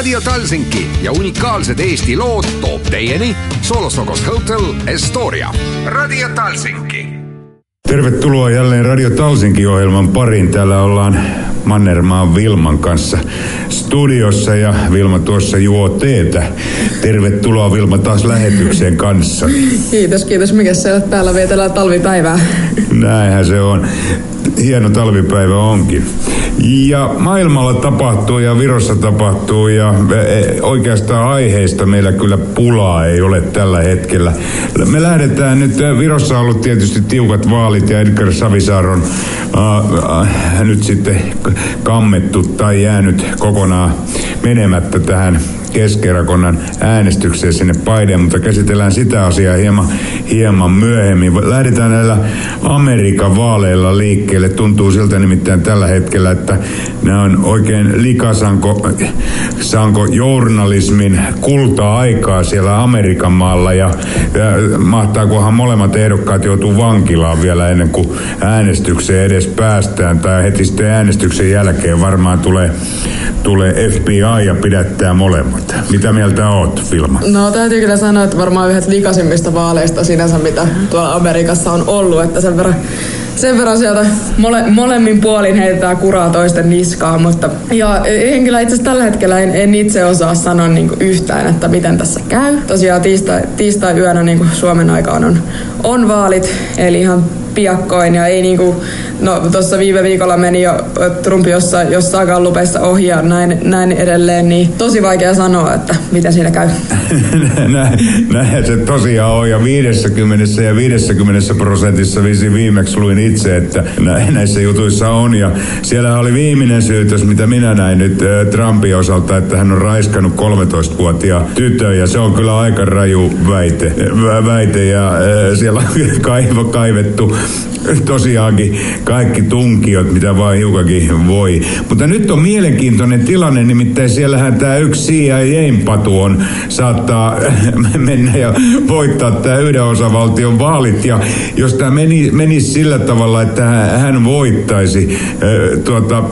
Radio Talsinki ja unikaalsed Eesti lood toob teieni Solosokos Hotel Estoria. Radio Talsinki. Tervetuloa jälleen Radio Talsinkin ohjelman pariin. Täällä ollaan Mannermaan Vilman kanssa studiossa ja Vilma tuossa juo teetä. Tervetuloa Vilma taas lähetykseen kanssa. Kiitos, kiitos. Mikä se on? Täällä vietellään talvipäivää. Näinhän se on. Hieno talvipäivä onkin. Ja maailmalla tapahtuu ja Virossa tapahtuu ja e, oikeastaan aiheista meillä kyllä pulaa ei ole tällä hetkellä. Me lähdetään nyt, Virossa on ollut tietysti tiukat vaalit ja Edgar Savisaar on äh, äh, nyt sitten kammettu tai jäänyt kokonaan menemättä tähän keskerakonnan äänestykseen sinne Paideen, mutta käsitellään sitä asiaa hieman, hieman myöhemmin. Lähdetään näillä Amerikan vaaleilla liikkeelle. Tuntuu siltä nimittäin tällä hetkellä, että nämä on oikein likasanko sanko journalismin kulta-aikaa siellä Amerikan maalla ja, ja mahtaakohan molemmat ehdokkaat joutuu vankilaan vielä ennen kuin äänestykseen edes päästään tai heti sitten äänestyksen jälkeen varmaan tulee, tulee FBI ja pidättää molemmat. Mitä mieltä oot, Filma? No täytyy kyllä sanoa, että varmaan yhdet likaisimmista vaaleista sinänsä, mitä tuolla Amerikassa on ollut, että sen verran sen verran sieltä mole, molemmin puolin heitetään kuraa toisten niskaa, mutta ja en kyllä itse tällä hetkellä en, en itse osaa sanoa niin yhtään, että miten tässä käy. Tosiaan tiistai, tiistai yönä niin Suomen aikaan on, on vaalit, eli ihan piakkoin ja ei niinku, no tuossa viime viikolla meni jo Trump jossain, jossain gallupeissa ohi ja näin, näin edelleen, niin tosi vaikea sanoa, että miten siinä käy. näin, näin se tosiaan on. Ja 50 ja 50 prosentissa viisi viimeksi luin itse, että näissä jutuissa on. Ja siellä oli viimeinen syytös, mitä minä näin nyt Trumpin osalta, että hän on raiskannut 13-vuotia tytön ja se on kyllä aika raju väite, väite. Ja siellä on kaivettu tosiaankin kaikki tunkiot, mitä vaan hiukakin voi. Mutta nyt on mielenkiintoinen tilanne, nimittäin siellähän tämä yksi CIA-patu on, saattaa mennä ja voittaa tämä yhden osavaltion vaalit. Ja jos tämä meni, menisi sillä tavalla, että hän voittaisi, tuota,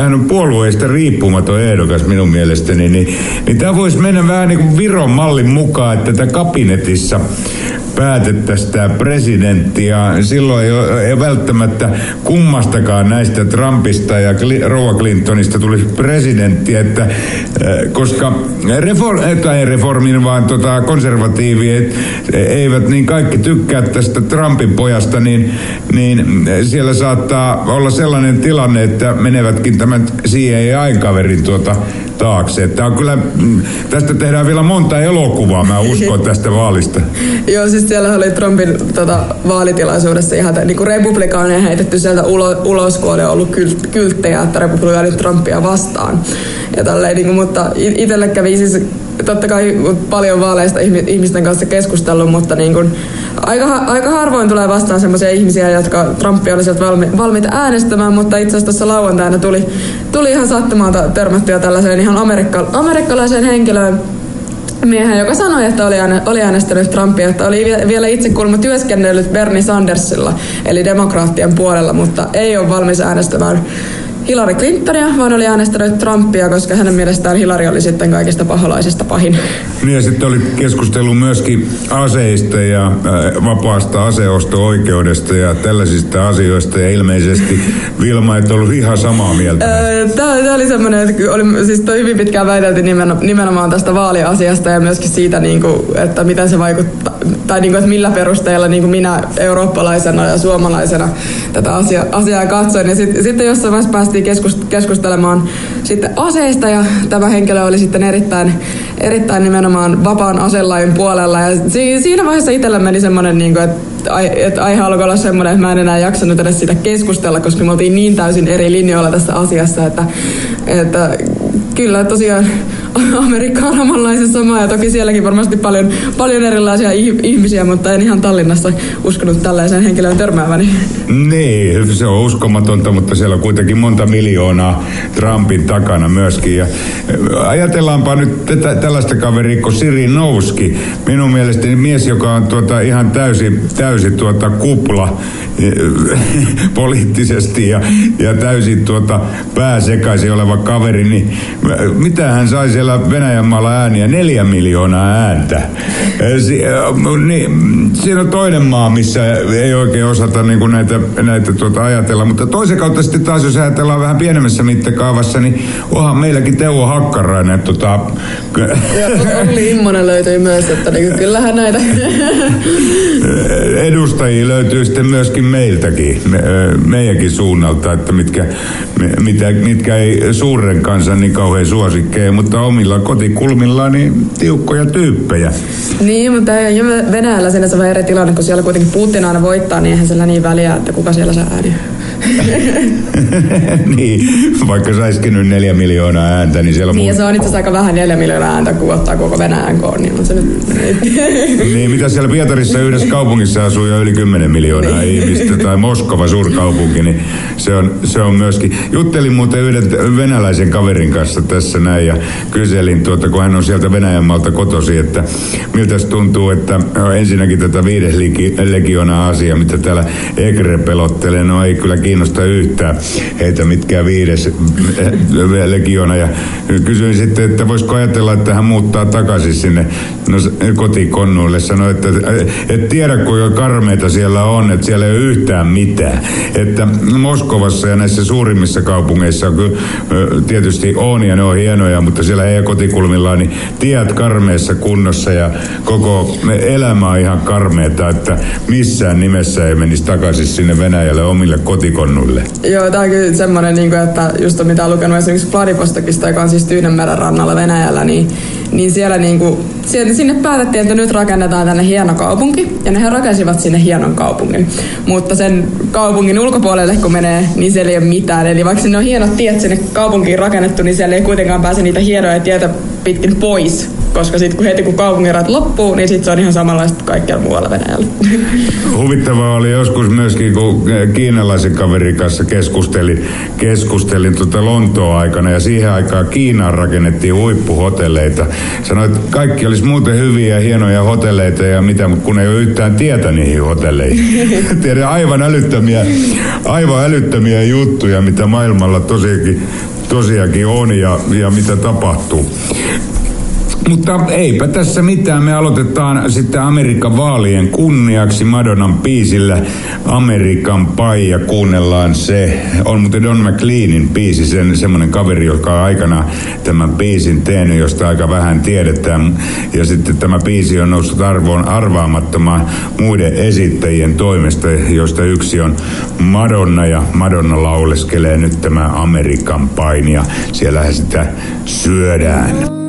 hän on puolueista riippumaton ehdokas minun mielestäni, niin, niin tämä voisi mennä vähän niin kuin Viron mallin mukaan, että tätä kabinetissa päätettäisiin tämä presidentti ja silloin ei, ei välttämättä kummastakaan näistä Trumpista ja Rouva Clintonista tulisi presidentti, että koska reform, ei reformin, vaan tota konservatiivit eivät niin kaikki tykkää tästä Trumpin pojasta, niin, niin siellä saattaa olla sellainen tilanne, että menevätkin tämän CIA-kaverin tuota taakse. Että on kyllä, mm, tästä tehdään vielä monta elokuvaa, mä uskon tästä vaalista. Joo, siis siellä oli Trumpin tota, vaalitilaisuudessa ihan niin kuin republikaaneja heitetty sieltä ulo, ulos, kun oli ollut kylt, kylttejä, että republikaanit Trumpia vastaan. Ja tälleen, niin kuin, mutta itselle kävi siis totta kai paljon vaaleista ihmisten kanssa keskustellut, mutta niin kuin, aika, aika harvoin tulee vastaan sellaisia ihmisiä, jotka Trumpia olisivat valmi, valmiita äänestämään, mutta itse asiassa tuossa lauantaina tuli, tuli ihan sattumalta törmättyä tällaiseen ihan amerikka, amerikkalaiseen henkilöön, miehen, joka sanoi, että oli, oli äänestänyt Trumpia, että oli vielä itse kuulemma työskennellyt Bernie Sandersilla, eli demokraattien puolella, mutta ei ole valmis äänestämään Hillary Clintonia, vaan oli äänestänyt Trumpia, koska hänen mielestään Hillary oli sitten kaikista paholaisista pahin. Niin ja sitten oli keskustelu myöskin aseista ja äh, vapaasta aseosto-oikeudesta ja tällaisista asioista ja ilmeisesti Vilma et ollut ihan samaa mieltä. Tämä oli semmoinen, että oli, siis toi hyvin pitkään väiteltiin nimenomaan tästä vaaliasiasta ja myöskin siitä, niin kuin, että miten se vaikuttaa, tai niin kuin, että millä perusteella niin kuin minä eurooppalaisena ja suomalaisena tätä asia, asiaa katsoin. Ja sitten sit jossain vaiheessa päästiin keskustelemaan sitten aseista ja tämä henkilö oli sitten erittäin, erittäin nimenomaan vapaan aselain puolella. Ja siinä vaiheessa itsellä meni semmoinen, niin kuin, että että aihe alkoi olla semmoinen, että mä en enää jaksanut edes siitä keskustella, koska me oltiin niin täysin eri linjoilla tässä asiassa, että, että kyllä tosiaan Amerikka on omanlaisessa maa ja toki sielläkin varmasti paljon, paljon erilaisia ihmisiä, mutta en ihan Tallinnassa uskonut tällaisen henkilön törmääväni. Niin, se on uskomatonta, mutta siellä on kuitenkin monta miljoonaa Trumpin takana myöskin. Ja ajatellaanpa nyt tätä, tällaista kaveria kuin Siri Nouski. Minun mielestäni mies, joka on tuota ihan täysi, täysi tuota kupla poliittisesti ja, ja täysin tuota pääsekaisin oleva kaveri, niin mitä hän sai siellä Venäjän maalla ääniä? Neljä miljoonaa ääntä. Si, niin, siinä on toinen maa, missä ei oikein osata niin kuin näitä, näitä tuota ajatella, mutta toisen kautta sitten taas, jos ajatellaan vähän pienemmässä mittakaavassa, niin onhan meilläkin Teuvo Hakkarainen. Tota... Olli Immonen löytyi myös, että niin kyllähän näitä edustajia löytyy sitten myöskin meiltäkin, me, meidänkin suunnalta, että mitkä, mitä, mitkä ei suuren kansan niin kauhean suosikkeja, mutta omilla kotikulmillaan niin tiukkoja tyyppejä. Niin, mutta Venäjällä sinänsä vähän eri tilanne, kun siellä kuitenkin Putin aina voittaa, niin eihän sillä niin väliä, että kuka siellä saa ääniä. niin, vaikka saisikin nyt neljä miljoonaa ääntä, niin siellä... Niin, ja se on itse asiassa aika vähän neljä miljoonaa ääntä, kun ottaa koko Venäjän koon, niin on se nyt... niin, mitä siellä Pietarissa yhdessä kaupungissa asuu jo yli 10 miljoonaa niin. ihmistä, tai Moskova suurkaupunki, niin se on, se on myöskin... Juttelin muuten yhden venäläisen kaverin kanssa tässä näin, ja kyselin tuota, kun hän on sieltä Venäjän maalta kotosi, että miltä tuntuu, että ensinnäkin tätä viides legiona asia, mitä täällä Egre pelottelee, no ei kyllä kiinnosta yhtään heitä mitkään viides eh, legiona. Ja kysyin sitten, että voisiko ajatella, että hän muuttaa takaisin sinne no, kotikonnuille. Sanoi, että et tiedä kuinka karmeita siellä on, että siellä ei ole yhtään mitään. Että Moskovassa ja näissä suurimmissa kaupungeissa on kyllä tietysti on ja ne on hienoja, mutta siellä ei kotikulmillaan niin tiet karmeessa kunnossa ja koko elämä on ihan karmeeta, että missään nimessä ei menisi takaisin sinne Venäjälle omille kotikonnuille. Joo, tämä on kyllä semmoinen, niin että just mitä on lukenut esimerkiksi Vladivostokista, joka on siis Tyynenmeren rannalla Venäjällä, niin, niin siellä niin kuin, sinne päätettiin, että nyt rakennetaan tänne hieno kaupunki, ja ne rakensivat sinne hienon kaupungin. Mutta sen kaupungin ulkopuolelle kun menee, niin siellä ei ole mitään. Eli vaikka sinne on hienot tiet sinne kaupunkiin rakennettu, niin siellä ei kuitenkaan pääse niitä hienoja tietä pitkin pois koska sitten kun heti kun kaupunkirat loppuu, niin sitten se on ihan samanlaista kaikkialla muualla Venäjällä. Huvittavaa oli joskus myöskin, kun kiinalaisen kaverin kanssa keskustelin, keskustelin tuota Lontoon aikana ja siihen aikaan Kiinaan rakennettiin huippuhotelleita. Sanoin, että kaikki olisi muuten hyviä ja hienoja hotelleita ja mitä, mutta kun ei ole yhtään tietä niihin hotelleihin. Tiedän aivan älyttömiä, aivan älyttömiä juttuja, mitä maailmalla tosiaankin, tosiaankin on ja, ja mitä tapahtuu. Mutta eipä tässä mitään. Me aloitetaan sitten Amerikan vaalien kunniaksi Madonnan biisillä Amerikan pai ja kuunnellaan se. On muuten Don McLeanin biisi, sen semmoinen kaveri, joka on aikana tämän biisin tehnyt, josta aika vähän tiedetään. Ja sitten tämä biisi on noussut arvoon arvaamattomaan muiden esittäjien toimesta, joista yksi on Madonna ja Madonna lauleskelee nyt tämä Amerikan painia. Siellähän sitä syödään.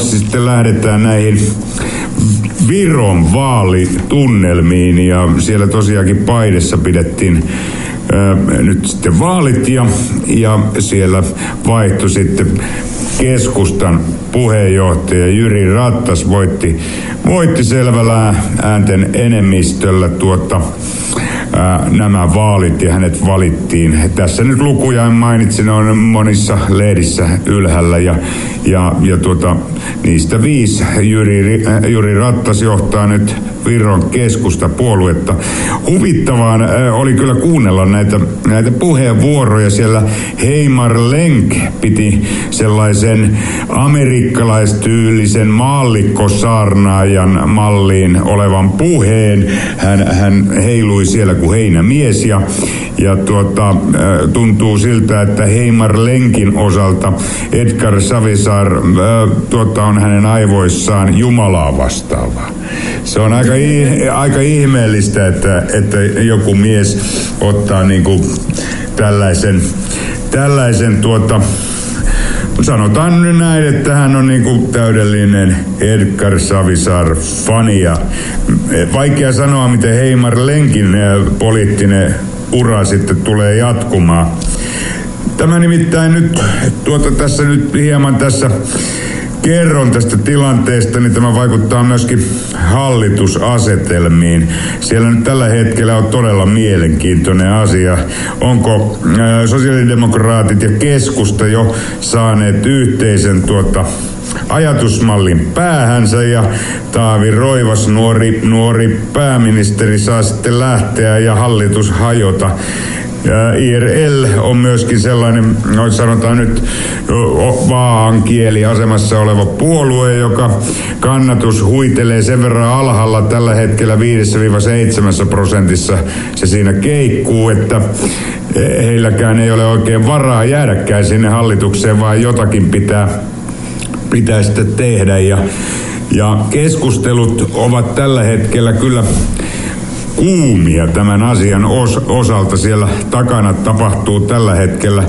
Seuraavaksi sitten lähdetään näihin Viron vaalitunnelmiin ja siellä tosiaankin Paidessa pidettiin ö, nyt sitten vaalit ja, ja siellä vaihtui sitten keskustan puheenjohtaja Jyri Rattas voitti, voitti selvällä äänten enemmistöllä tuota, ää, nämä vaalit ja hänet valittiin. Tässä nyt lukuja en mainitsi, ne on monissa lehdissä ylhäällä ja, ja, ja tuota, niistä viisi Jyri, äh, Jyri Rattas johtaa nyt Viron keskusta puoluetta. Huvittavaa oli kyllä kuunnella näitä, näitä puheenvuoroja. Siellä Heimar Lenk piti sellaisen amerikkalaistyylisen maallikkosaarnaajan malliin olevan puheen. Hän, hän heilui siellä kuin heinämies ja, ja tuota, tuntuu siltä, että Heimar Lenkin osalta Edgar Savisaar tuota, on hänen aivoissaan Jumalaa vastaava. Se on aika, aika ihmeellistä, että, että joku mies ottaa niinku tällaisen, tällaisen tuota, Sanotaan näin, että hän on niinku täydellinen Edgar Savisaar fani ja vaikea sanoa, miten Heimar Lenkin eh, poliittinen ura sitten tulee jatkumaan. Tämä nimittäin nyt, tuota tässä nyt hieman tässä kerron tästä tilanteesta, niin tämä vaikuttaa myöskin hallitusasetelmiin. Siellä nyt tällä hetkellä on todella mielenkiintoinen asia. Onko ää, sosiaalidemokraatit ja keskusta jo saaneet yhteisen tuota ajatusmallin päähänsä ja Taavi Roivas, nuori, nuori pääministeri, saa sitten lähteä ja hallitus hajota. Ja IRL on myöskin sellainen, no sanotaan nyt vaan kieli asemassa oleva puolue, joka kannatus huitelee sen verran alhaalla tällä hetkellä 5-7 prosentissa se siinä keikkuu, että heilläkään ei ole oikein varaa jäädäkään sinne hallitukseen, vaan jotakin pitää, pitää sitten tehdä. Ja, ja keskustelut ovat tällä hetkellä kyllä kuumia tämän asian os, osalta. Siellä takana tapahtuu tällä hetkellä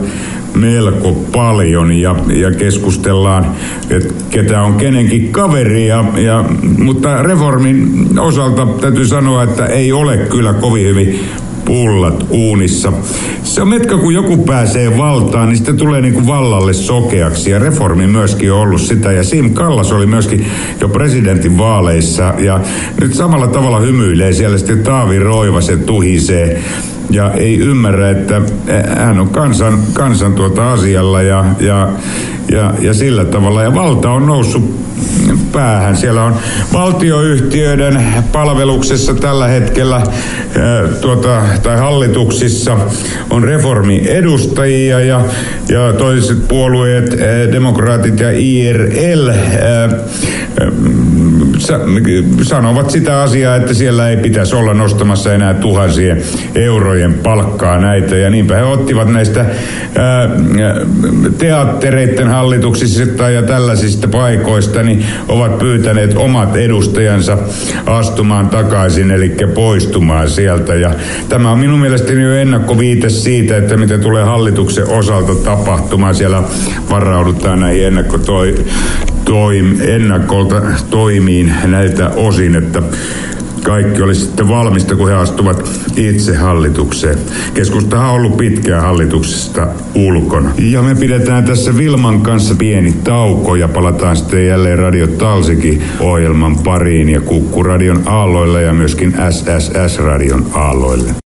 melko paljon ja, ja keskustellaan, että ketä on kenenkin kaveri. Ja, ja, mutta reformin osalta täytyy sanoa, että ei ole kyllä kovin hyvin pullat uunissa. Se on metka, kun joku pääsee valtaan, niin sitten tulee niin kuin vallalle sokeaksi. Ja reformi myöskin on ollut sitä. Ja Sim Kallas oli myöskin jo presidentin vaaleissa. Ja nyt samalla tavalla hymyilee siellä sitten Taavi Roivasen tuhisee ja ei ymmärrä, että hän on kansan, kansan tuota asialla ja, ja, ja, ja sillä tavalla. Ja valta on noussut päähän. Siellä on valtioyhtiöiden palveluksessa tällä hetkellä tuota, tai hallituksissa on reformiedustajia ja, ja toiset puolueet, demokraatit ja IRL, sanovat sitä asiaa, että siellä ei pitäisi olla nostamassa enää tuhansien eurojen palkkaa näitä. Ja niinpä he ottivat näistä ää, teattereiden hallituksista ja tällaisista paikoista, niin ovat pyytäneet omat edustajansa astumaan takaisin, eli poistumaan sieltä. Ja tämä on minun mielestäni jo ennakkoviite siitä, että mitä tulee hallituksen osalta tapahtumaan. Siellä varaudutaan näihin ennakkotoi toim, ennakolta toimiin näiltä osin, että kaikki olisi sitten valmista, kun he astuvat itse hallitukseen. Keskustahan on ollut pitkään hallituksesta ulkona. Ja me pidetään tässä Vilman kanssa pieni tauko ja palataan sitten jälleen Radio Talsikin ohjelman pariin ja Kukkuradion aalloille ja myöskin SSS-radion aalloille.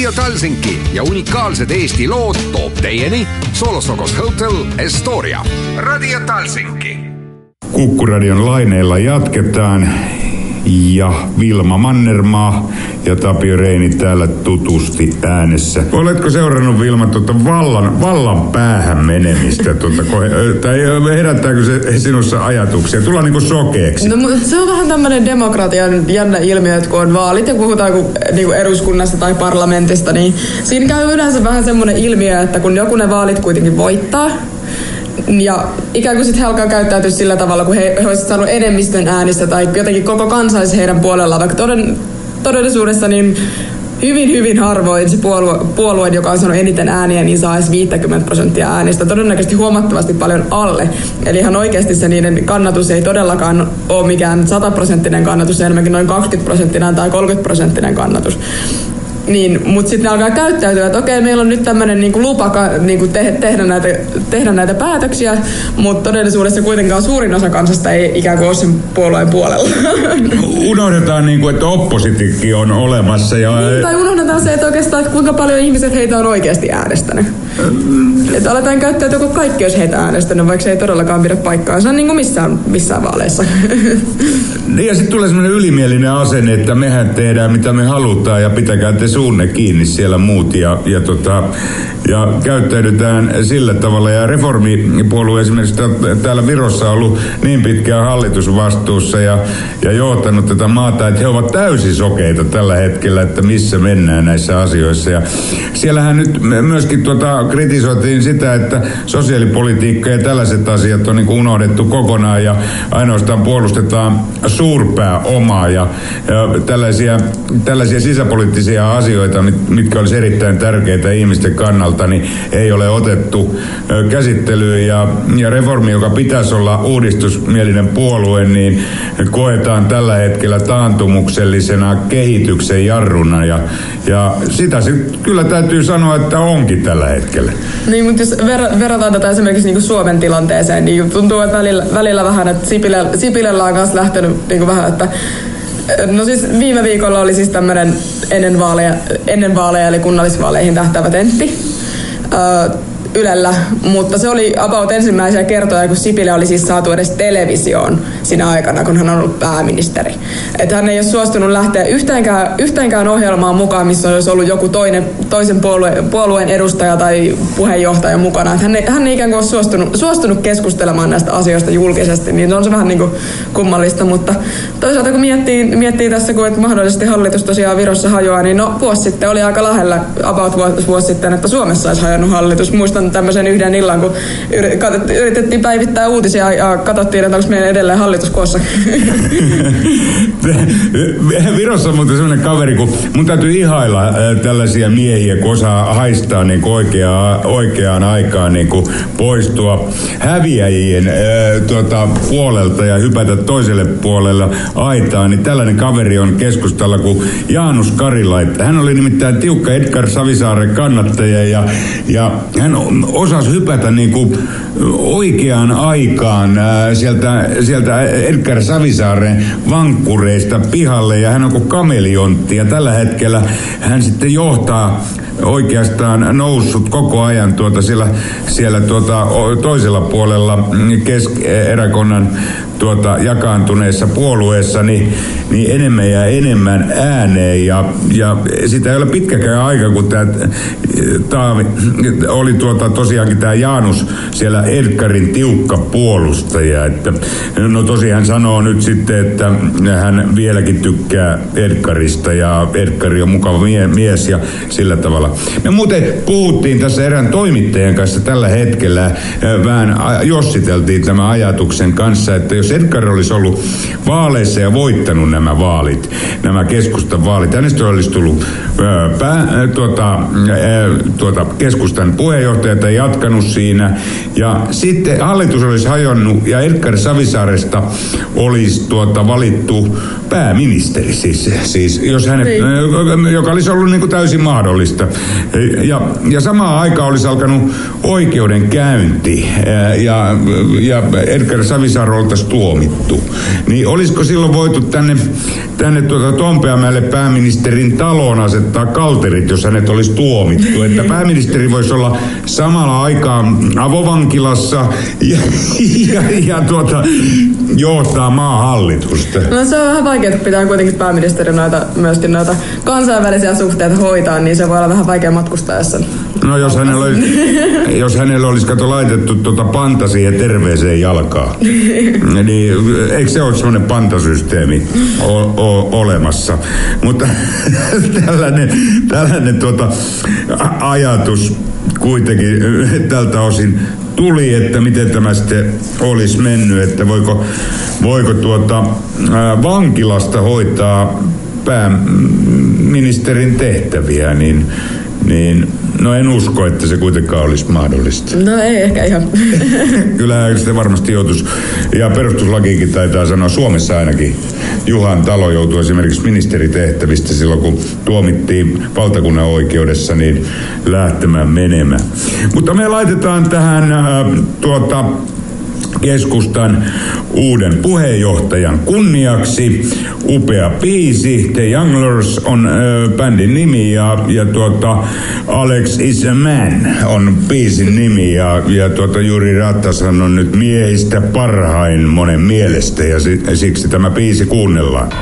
Radio Talsinki ja unikaalsed Eesti lood toob teieni Solosokos Hotel Estoria. Radio Talsinki. Kukkuradion laineilla jatketaan ja Vilma Mannermaa ja Tapio Reini täällä tutusti äänessä. Oletko seurannut Vilma tuota vallan, vallan päähän menemistä? Tuota, tai herättääkö se sinussa ajatuksia? Tullaan niinku sokeeksi. No, se on vähän tämmöinen demokratian jännä ilmiö, että kun on vaalit ja puhutaan kun, niin eduskunnasta tai parlamentista, niin siinä käy yleensä vähän semmoinen ilmiö, että kun joku ne vaalit kuitenkin voittaa, ja ikään kuin sitten he alkaa käyttäytyä sillä tavalla, kun he, he olisivat saanut enemmistön äänistä tai jotenkin koko kansa olisi heidän puolellaan, vaikka toden, todellisuudessa niin hyvin, hyvin harvoin se puolue, puolue, joka on saanut eniten ääniä, niin saisi 50 prosenttia äänistä. Todennäköisesti huomattavasti paljon alle. Eli ihan oikeasti se niiden kannatus ei todellakaan ole mikään 100 prosenttinen kannatus, enemmänkin noin 20 prosenttinen tai 30 prosenttinen kannatus. Niin, mutta sitten ne alkaa käyttäytyä, että okei, meillä on nyt tämmöinen niinku lupa niinku te, tehdä, näitä, tehdä näitä päätöksiä, mutta todellisuudessa kuitenkaan suurin osa kansasta ei ikään kuin ole sen puolueen puolella. Unohdetaan, niinku, että oppositikin on olemassa. Ja... Niin, tai unohdetaan se, että oikeastaan että kuinka paljon ihmiset heitä on oikeasti äänestänyt. Mm. Että aletaan käyttäytyä, kun kaikki olisi heitä äänestänyt, vaikka se ei todellakaan pidä paikkaansa niin kuin missään, missään vaaleissa. Niin ja sitten tulee semmoinen ylimielinen asenne, että mehän tehdään mitä me halutaan ja pitäkää te suunne kiinni siellä muut ja, ja, tota, ja käyttäydytään sillä tavalla. Ja reformipuolue esimerkiksi täällä Virossa on ollut niin pitkään hallitusvastuussa ja, ja johtanut tätä maata, että he ovat täysin sokeita tällä hetkellä, että missä mennään näissä asioissa. Ja siellähän nyt myöskin tuota, kritisoitiin sitä, että sosiaalipolitiikka ja tällaiset asiat on niin unohdettu kokonaan ja ainoastaan puolustetaan suurpää omaa ja, ja tällaisia, tällaisia sisäpoliittisia asioita, mitkä olisi erittäin tärkeitä ihmisten kannalta, niin ei ole otettu käsittelyyn ja, ja reformi, joka pitäisi olla uudistusmielinen puolue, niin koetaan tällä hetkellä taantumuksellisena kehityksen jarruna ja, ja sitä se kyllä täytyy sanoa, että onkin tällä hetkellä. Niin, mutta jos ver- verrataan tätä esimerkiksi niin kuin Suomen tilanteeseen, niin tuntuu, että välillä, välillä vähän, että Sipilä, Sipilällä on myös lähtenyt niin kuin vähän, että No siis viime viikolla oli siis tämmöinen ennen vaaleja, ennen vaaleja eli kunnallisvaaleihin tähtävä tentti. Öö, Ylellä, mutta se oli about ensimmäisiä kertoja, kun Sipilä oli siis saatu edes televisioon siinä aikana, kun hän on ollut pääministeri. Että hän ei ole suostunut lähteä yhteenkään, yhteenkään ohjelmaan mukaan, missä olisi ollut joku toinen, toisen puolue, puolueen edustaja tai puheenjohtaja mukana. Että hän, ei, hän ei ikään kuin ole suostunut, suostunut keskustelemaan näistä asioista julkisesti, niin on se vähän niin kuin kummallista, mutta toisaalta kun miettii, miettii tässä, kun että mahdollisesti hallitus tosiaan Virossa hajoaa, niin no vuosi sitten oli aika lähellä, about vuosi, vuosi sitten, että Suomessa olisi hajonnut hallitus. Muistan tämmöisen yhden illan, kun yritettiin päivittää uutisia ja katsottiin, että onko meillä edelleen hallitus koossa. Virossa on muuten sellainen kaveri, kun mun täytyy ihailla tällaisia miehiä, kun osaa haistaa niin oikeaa, oikeaan aikaan niin poistua häviäjien tuota, puolelta ja hypätä toiselle puolelle aitaa, niin tällainen kaveri on keskustalla kuin Jaanus Karila. Hän oli nimittäin tiukka Edgar Savisaaren kannattaja ja, ja hän osasi hypätä niin kuin oikeaan aikaan ää, sieltä, sieltä Edgar Savisaaren vankkureista pihalle. Ja hän on kuin kameliontti ja tällä hetkellä hän sitten johtaa oikeastaan noussut koko ajan tuota siellä, siellä tuota, toisella puolella kesk- eräkonnan tuota, jakaantuneessa puolueessa niin, niin enemmän ja enemmän ääneen ja, ja sitä ei ole pitkäkään aika, kun tämä Taavi oli tuota, tosiaankin tämä Jaanus siellä Edgarin tiukka puolustaja. Että, no tosiaan sanoo nyt sitten, että hän vieläkin tykkää Edgarista ja Edgari on mukava mie- mies ja sillä tavalla. Me muuten puhuttiin tässä erään toimittajan kanssa tällä hetkellä, äh, vähän jossiteltiin tämän ajatuksen kanssa, että jos Edgar olisi ollut vaaleissa ja voittanut nämä vaalit, nämä keskustan vaalit, hänestä olisi tullut äh, pää, äh, tuota, äh, tuota, keskustan puheenjohtaja tai jatkanut siinä. Ja sitten hallitus olisi hajonnut ja Edgar Savisaaresta olisi tuota, valittu pääministeri, siis, siis jos hänet, Niin. joka olisi ollut niin kuin täysin mahdollista. Ja, ja samaan aikaan olisi alkanut oikeudenkäynti ja, ja Edgar Savisaar oltaisiin tuomittu. Niin olisiko silloin voitu tänne, tänne tuota Tompeamäelle pääministerin taloon asettaa kalterit, jos hänet olisi tuomittu? Että pääministeri voisi olla samalla aikaa avovankilassa ja, ja, ja tuota, johtaa maan hallitusta. No se on vähän vaikea, kun pitää kuitenkin pääministeri noita, myöskin noita kansainvälisiä suhteita hoitaa, niin se voi olla vähän vaikea matkustaessa. No jos hänellä olisi, jos hänellä olisi kato laitettu tuota panta siihen terveeseen jalkaan, niin eikö se ole semmoinen pantasysteemi o, o, olemassa? Mutta tällainen, tällainen tuota, ajatus kuitenkin tältä osin tuli, että miten tämä sitten olisi mennyt, että voiko, voiko tuota, ää, vankilasta hoitaa pääministerin tehtäviä, niin, niin no en usko, että se kuitenkaan olisi mahdollista. No ei ehkä ihan. Kyllä se varmasti joutuisi, ja perustuslakiinkin taitaa sanoa Suomessa ainakin, Juhan Talo joutui esimerkiksi ministeritehtävistä silloin, kun tuomittiin valtakunnan oikeudessa, niin lähtemään menemään. Mutta me laitetaan tähän äh, tuota, keskustan uuden puheenjohtajan kunniaksi. Upea biisi, The Younglers on ö, bändin nimi ja, ja tuota, Alex is a man on biisin nimi ja, ja tuota, Juri Rattashan on nyt miehistä parhain monen mielestä ja si, siksi tämä biisi kuunnellaan.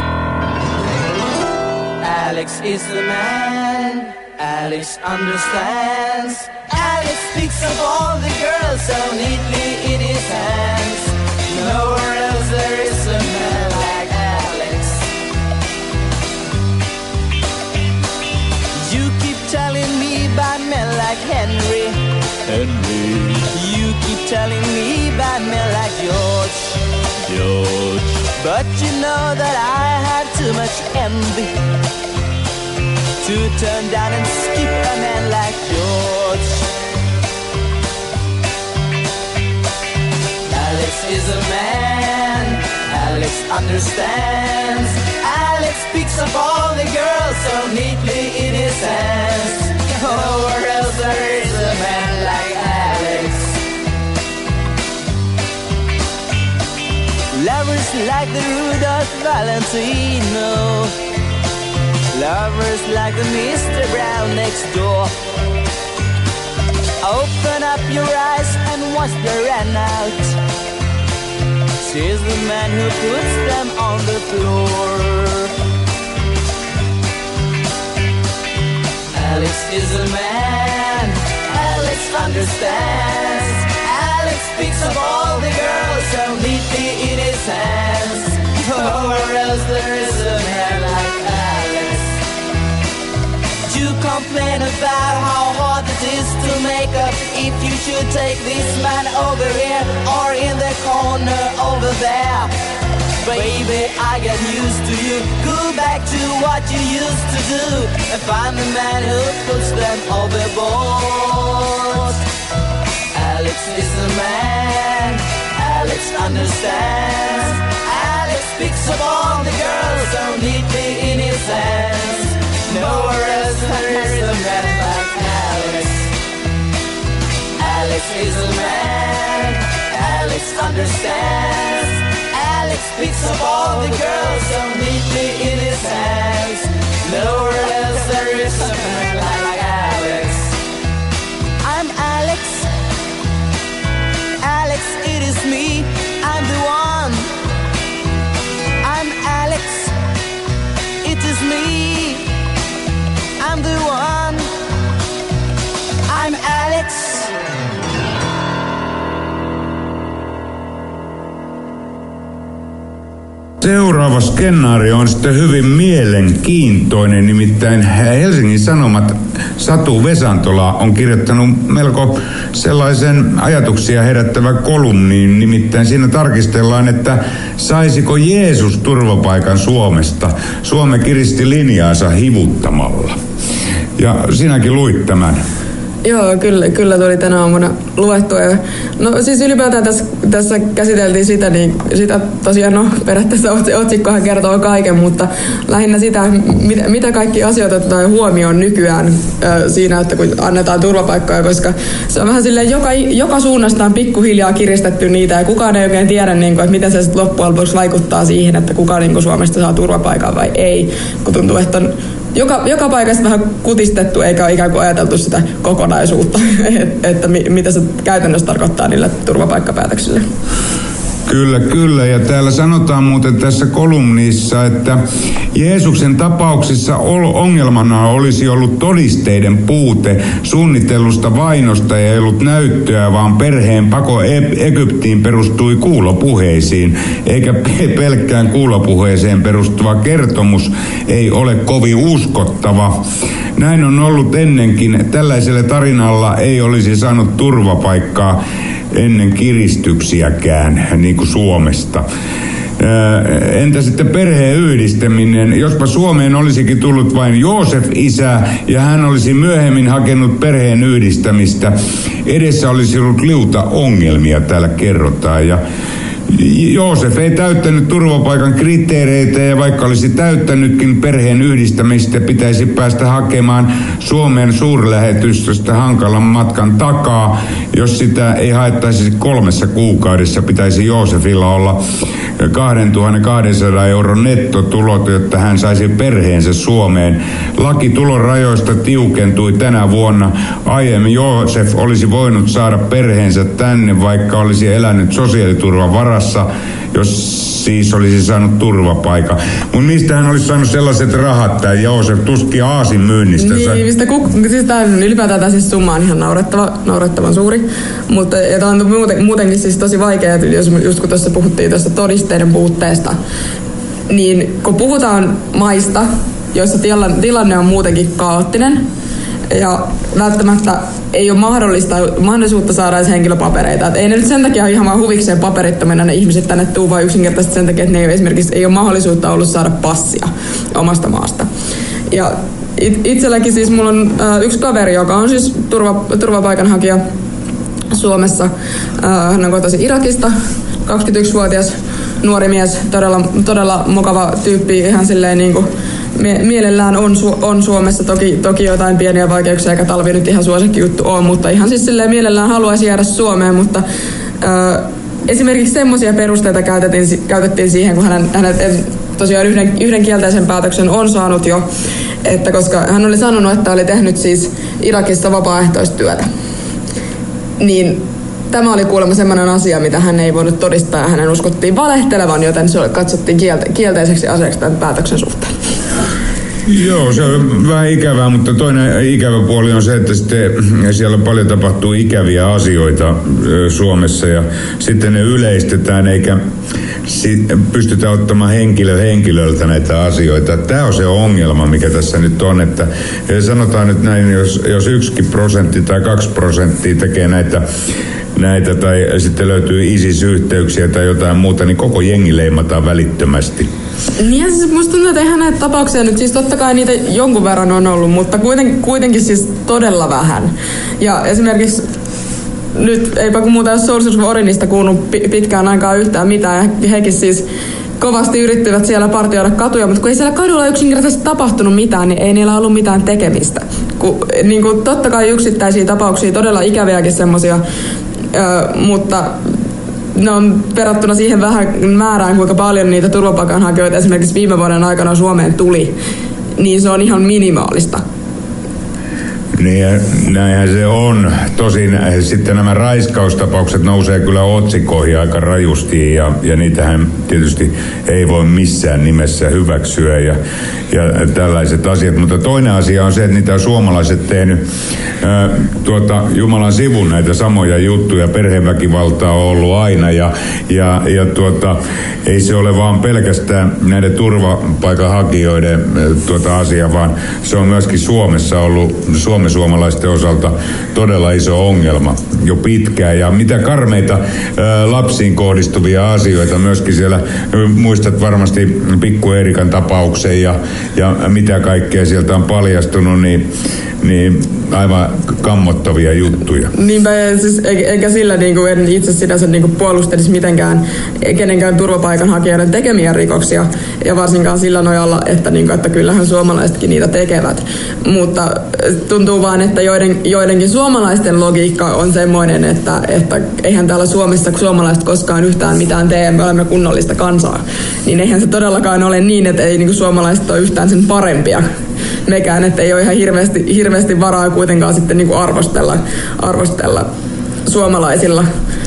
Alex is the man. Alex understands. Alex picks up all the girls so neatly telling me about men like George. George. But you know that I have too much envy to turn down and skip a man like George. Alex is a man, Alex understands. Alex picks up all the girls so neatly in his hands. Nowhere else there is like the Rudolph Valentino. Lovers like the Mr. Brown next door. Open up your eyes and watch the run out. Says the man who puts them on the floor. Alex is a man. Alex understands. Alex picks up all the girls so neatly in his hands. Nowhere else there is a man like Alex. You complain about how hard it is to make up if you should take this man over here or in the corner over there. Baby, I got used to you. Go back to what you used to do and find the man who puts them overboard. Alex is the man. Alex understands. Alex picks up all the girls so neatly in his hands. Nowhere else there is a man like Alex. Alex is a man. Alex understands. Alex picks up all the girls so neatly in his hands. Nowhere else there is a man like Seuraava skenaario on sitten hyvin mielenkiintoinen, nimittäin Helsingin Sanomat Satu Vesantola on kirjoittanut melko sellaisen ajatuksia herättävän kolumniin, nimittäin siinä tarkistellaan, että saisiko Jeesus turvapaikan Suomesta. Suome kiristi linjaansa hivuttamalla. Ja sinäkin luit tämän. Joo, kyllä, kyllä tuli tänä aamuna luettua. Ja, no siis ylipäätään tässä, tässä käsiteltiin sitä, niin sitä tosiaan, no periaatteessa otsi- otsikkohan kertoo kaiken, mutta lähinnä sitä, mitä, mitä kaikki asioita otetaan huomioon nykyään ö, siinä, että kun annetaan turvapaikkoja, koska se on vähän silleen, joka, joka suunnasta on pikkuhiljaa kiristetty niitä ja kukaan ei oikein tiedä, niin kuin, että miten se loppujen lopuksi vaikuttaa siihen, että kuka niin kuin Suomesta saa turvapaikan vai ei, kun tuntuu, että on joka, joka paikassa vähän kutistettu eikä ole ikään kuin ajateltu sitä kokonaisuutta, että mi, mitä se käytännössä tarkoittaa niille turvapaikkapäätöksille. Kyllä, kyllä. Ja täällä sanotaan muuten tässä kolumnissa, että Jeesuksen tapauksessa ol- ongelmana olisi ollut todisteiden puute suunnitellusta vainosta ja ei ollut näyttöä, vaan perheen pako Egyptiin perustui kuulopuheisiin, eikä pe- pelkkään kuulopuheeseen perustuva kertomus ei ole kovin uskottava. Näin on ollut ennenkin. Tällaiselle tarinalla ei olisi saanut turvapaikkaa ennen kiristyksiäkään, niin kuin Suomesta. Ää, Entä sitten perheen yhdistäminen? Jospa Suomeen olisikin tullut vain Joosef isä ja hän olisi myöhemmin hakenut perheen yhdistämistä. Edessä olisi ollut liuta ongelmia, täällä kerrotaan. Ja Joosef ei täyttänyt turvapaikan kriteereitä ja vaikka olisi täyttänytkin perheen yhdistämistä, pitäisi päästä hakemaan Suomen suurlähetystöstä hankalan matkan takaa. Jos sitä ei haettaisi kolmessa kuukaudessa, pitäisi Joosefilla olla 2200 euron nettotulot, jotta hän saisi perheensä Suomeen. Laki tulorajoista tiukentui tänä vuonna. Aiemmin Joosef olisi voinut saada perheensä tänne, vaikka olisi elänyt sosiaaliturvan varassa, jos siis olisi saanut turvapaikan. Mutta mistä hän olisi saanut sellaiset rahat, tämä Joosef tuski aasin myynnistä. Niin, mistä kuk- siis on ylipäätään tämä siis summa on ihan naurettava, naurettavan suuri. Mutta ja tämä on muuten, muutenkin siis tosi vaikea, että jos, just kun tuossa puhuttiin tuosta todisteiden puutteesta, niin kun puhutaan maista, joissa tilanne, tilanne on muutenkin kaoottinen, ja välttämättä ei ole mahdollista, mahdollisuutta saada edes henkilöpapereita. Et ei ne nyt sen takia ole ihan vaan huvikseen paperittomina ne ihmiset tänne tuu, vaan yksinkertaisesti sen takia, että ne ei ole esimerkiksi ei ole mahdollisuutta ollut saada passia omasta maasta. Ja it, itselläkin siis mulla on äh, yksi kaveri, joka on siis turva, turvapaikanhakija Suomessa. Äh, hän on kotoisin Irakista, 21-vuotias nuori mies, todella, todella mukava tyyppi, ihan silleen niin kuin mie- mielellään on, Su- on Suomessa toki, toki jotain pieniä vaikeuksia, eikä talvi nyt ihan suosikki juttu on, mutta ihan siis silleen mielellään haluaisi jäädä Suomeen, mutta äh, esimerkiksi semmoisia perusteita käytettiin, käytettiin siihen, kun hänen, en- tosiaan yhden, yhden kielteisen päätöksen on saanut jo, että koska hän oli sanonut, että oli tehnyt siis Irakissa vapaaehtoistyötä. niin tämä oli kuulemma sellainen asia, mitä hän ei voinut todistaa ja hänen uskottiin valehtelevan, joten se katsottiin kielte- kielteiseksi asiaksi tämän päätöksen suhteen. Joo, se on vähän ikävää, mutta toinen ikävä puoli on se, että sitten siellä paljon tapahtuu ikäviä asioita Suomessa ja sitten ne yleistetään eikä pystytä ottamaan henkilö henkilöltä näitä asioita. Tämä on se ongelma, mikä tässä nyt on, että sanotaan nyt näin, jos, jos yksikin prosentti tai kaksi prosenttia tekee näitä näitä tai sitten löytyy ISIS-yhteyksiä tai jotain muuta, niin koko jengi leimataan välittömästi. Niin ja siis musta tuntuu, että eihän näitä tapauksia nyt, siis totta kai niitä jonkun verran on ollut, mutta kuitenkin, kuitenkin siis todella vähän. Ja esimerkiksi nyt eipä kun muuta jos Sources of Orinista kuulunut pi- pitkään aikaa yhtään mitään, ja hekin siis kovasti yrittivät siellä partioida katuja, mutta kun ei siellä kadulla yksinkertaisesti tapahtunut mitään, niin ei niillä ollut mitään tekemistä. Kun, niin kuin, totta kai yksittäisiä tapauksia, todella ikäviäkin semmoisia, mutta ne on verrattuna siihen vähän määrään, kuinka paljon niitä turvapaikanhakijoita esimerkiksi viime vuoden aikana Suomeen tuli, niin se on ihan minimaalista. Niin näinhän se on. Tosin sitten nämä raiskaustapaukset nousee kyllä otsikoihin aika rajusti ja, ja niitähän tietysti ei voi missään nimessä hyväksyä ja, ja tällaiset asiat. Mutta toinen asia on se, että niitä suomalaiset tehnyt ää, tuota, Jumalan sivun näitä samoja juttuja. Perheväkivaltaa on ollut aina ja, ja, ja tuota, ei se ole vaan pelkästään näiden turvapaikanhakijoiden tuota asia, vaan se on myöskin Suomessa ollut Suomen suomalaisten osalta todella iso ongelma jo pitkään. Ja mitä karmeita ää, lapsiin kohdistuvia asioita myöskin siellä, muistat varmasti Pikku Erikan tapauksen ja, ja mitä kaikkea sieltä on paljastunut, niin, niin aivan kammottavia juttuja. Niinpä, siis, eikä, eikä sillä niin kuin, en itse sinänsä niin kuin puolustelisi mitenkään kenenkään turvapaikanhakijoiden tekemiä rikoksia, ja varsinkaan sillä nojalla, että, niin kuin, että kyllähän suomalaisetkin niitä tekevät. Mutta tuntuu vaan, että joiden, joidenkin suomalaisten logiikka on semmoinen, että, että eihän täällä Suomessa suomalaiset koskaan yhtään mitään tee, me olemme kunnollista kansaa. Niin eihän se todellakaan ole niin, että ei niin suomalaiset ole yhtään sen parempia mekään, että ei ole ihan hirveästi, hirveästi varaa kuitenkaan sitten niin arvostella, arvostella suomalaisilla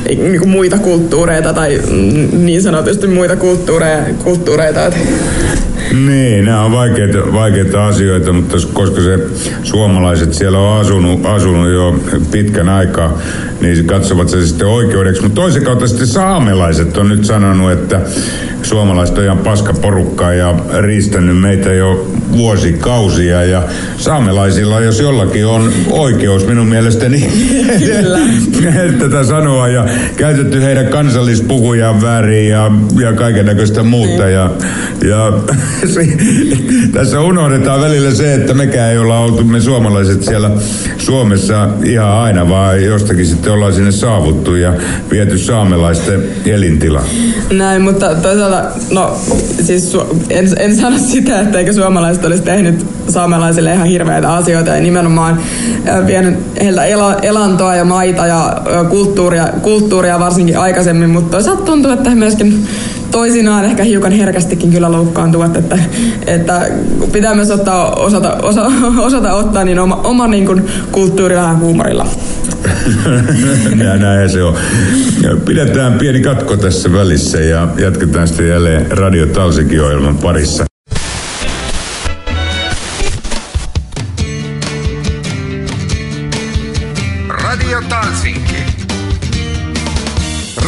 niin muita kulttuureita tai mm, niin sanotusti muita kulttuureja, kulttuureita. Että Niin, nämä on vaikeita, vaikeita asioita, mutta koska se suomalaiset siellä on asunut, asunut jo pitkän aikaa, niin katsovat se sitten oikeudeksi. Mutta toisen kautta sitten saamelaiset on nyt sanonut, että suomalaiset on ihan paska porukkaa ja riistänyt meitä jo vuosikausia. Ja saamelaisilla, jos jollakin on oikeus minun mielestäni tätä sanoa ja käytetty heidän kansallispukujaan väärin ja, ja kaiken näköistä muuta. Ja, ja tässä unohdetaan välillä se, että mekään ei olla oltu me suomalaiset siellä Suomessa ihan aina, vaan jostakin sitten ollaan sinne saavuttu ja viety saamelaisten elintila. Näin, mutta toisaalta, no siis en, en sano sitä, että eikö suomalaiset olisi tehnyt saamelaisille ihan hirveitä asioita ja nimenomaan vienyt heiltä ela, elantoa ja maita ja kulttuuria, kulttuuria varsinkin aikaisemmin, mutta toisaalta tuntuu, että he myöskin toisinaan ehkä hiukan herkästikin kyllä loukkaantuvat, että, että pitää myös ottaa, osata, osa, osata ottaa niin oma, oma niin kuin kulttuurilla ja huumorilla. ja näinhän se on. Pidetään pieni katko tässä välissä ja jatketaan sitten jälleen Radio Talsikin ohjelman parissa.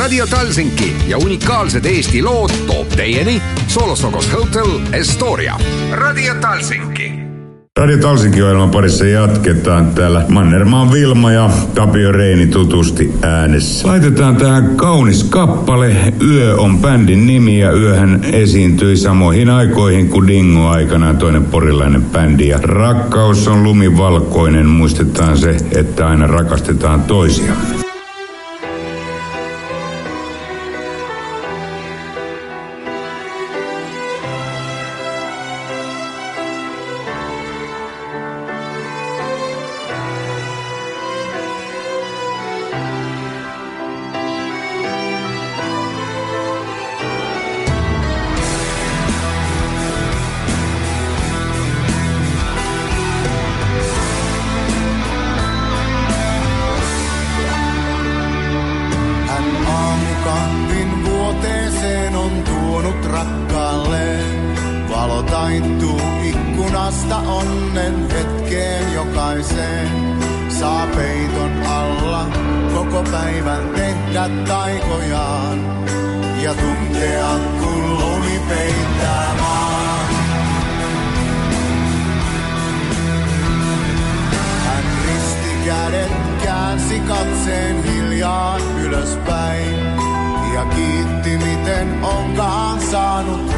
Radio Talsinki ja unikaalsed Eesti lood toob teieni Solosokos Hotel Estoria. Radio Talsinki. Radio Talsinkin ohjelman parissa jatketaan täällä Mannermaan Vilma ja Tapio Reini tutusti äänessä. Laitetaan tähän kaunis kappale. Yö on bändin nimi ja yöhän esiintyi samoihin aikoihin kuin Dingo aikanaan toinen porilainen bändi. Ja rakkaus on lumivalkoinen. Muistetaan se, että aina rakastetaan toisiamme.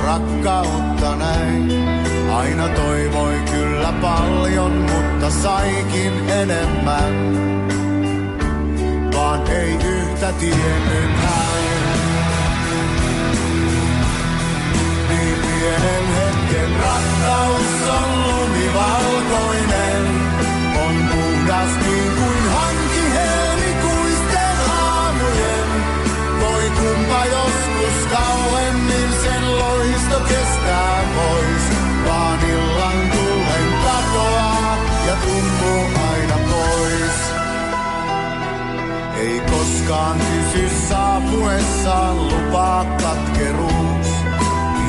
Rakkautta näin. Aina toivoi kyllä paljon, mutta saikin enemmän. Vaan ei yhtä tiennyt hän. Niin pienen hetken rakkaus on lumivalkoinen. On puhdas niin kuin hanki helmikuisten aamujen. Voi kumpa kauemmin loisto kestää pois. Vaan illan tullen katoaa ja tummuu aina pois. Ei koskaan kysy saapuessaan lupaa katkeruus.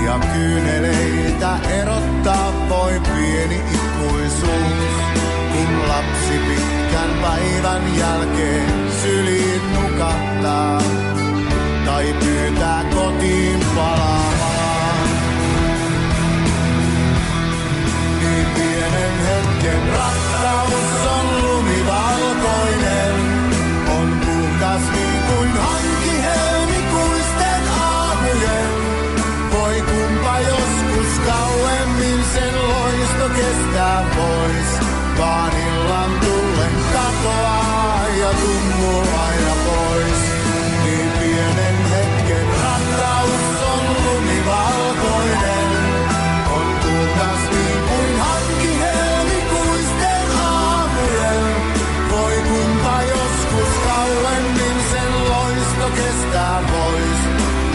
Ja kyyneleitä erottaa voi pieni ikuisuus. Kun lapsi pitkän päivän jälkeen syliin nukahtaa. Tai pyytää kotiin palaamaan. Hetken rakkaus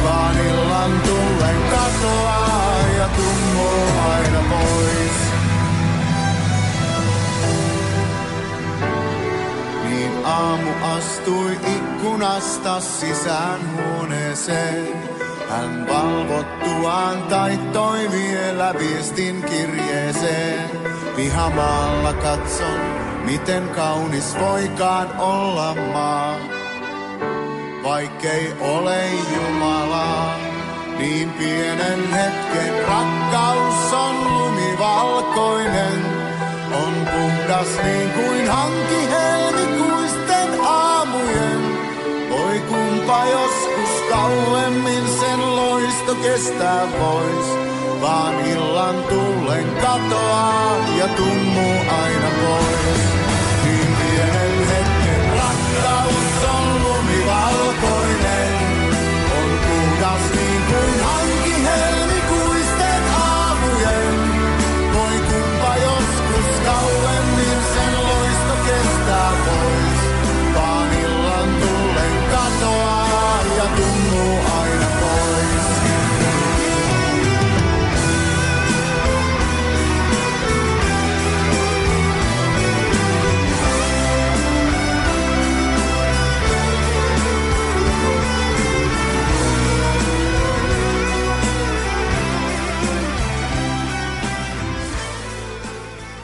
Vaan illan tullen katoaa ja tummuu aina pois. Niin aamu astui ikkunasta sisään huoneeseen. Hän valvottuaan taittoi vielä viestin kirjeeseen. Vihamaalla katson, miten kaunis voikaan olla maa. Vaikkei ole Jumalaa, niin pienen hetken rakkaus on lumivalkoinen. On puhdas niin kuin hanki helmikuisten aamujen. Voi kumpa joskus kauemmin sen loisto kestää pois. Vaan illan tullen katoaa ja tummuu aina pois.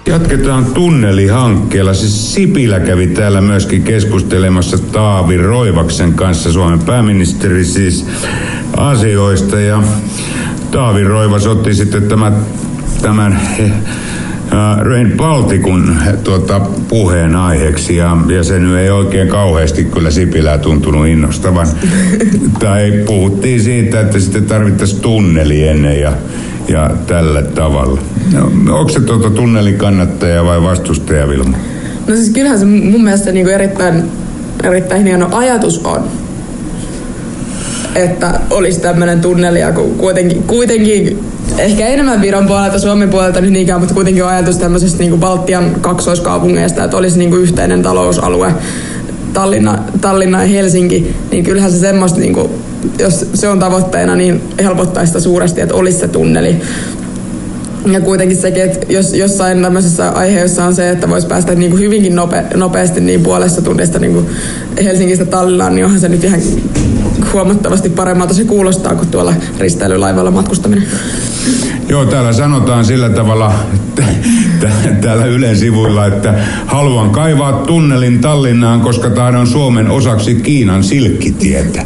Jatketaan tunnelihankkeella. Siis Sipilä kävi täällä myöskin keskustelemassa Taavi Roivaksen kanssa, Suomen pääministeri siis, asioista. Ja Taavi Roivas otti sitten tämän, tämän äh, Rain Balticun tuota, puheen aiheeksi ja, ja se nyt ei oikein kauheasti kyllä Sipilää tuntunut innostavan. tai puhuttiin siitä, että sitten tarvittaisiin tunneli ennen ja, ja tällä tavalla. No, onko se tuota tunnelin kannattaja vai vastustaja Vilma? No siis kyllähän se mun mielestä niin erittäin, erittäin hieno ajatus on. Että olisi tämmöinen tunneli ja ku- kuitenkin, kuitenkin ehkä enemmän Viron puolelta, Suomen puolelta nyt niinkään, mutta kuitenkin on ajatus tämmöisestä niin Baltian kaksoiskaupungeista, että olisi niin yhteinen talousalue Tallinna, Tallinna ja Helsinki, niin kyllähän se semmoista, niin kuin, jos se on tavoitteena, niin helpottaisi sitä suuresti, että olisi se tunneli. Ja kuitenkin sekin, että jos jossain tämmöisessä aiheessa on se, että voisi päästä niin kuin hyvinkin nope, nopeasti niin puolessa tunnista niin kuin Helsingistä Tallinnaan, niin onhan se nyt ihan huomattavasti paremmalta se kuulostaa kuin tuolla risteilylaivalla matkustaminen. Joo, täällä sanotaan sillä tavalla t- täällä Ylen sivuilla, että haluan kaivaa tunnelin Tallinnaan, koska tahdon Suomen osaksi Kiinan silkkitietä.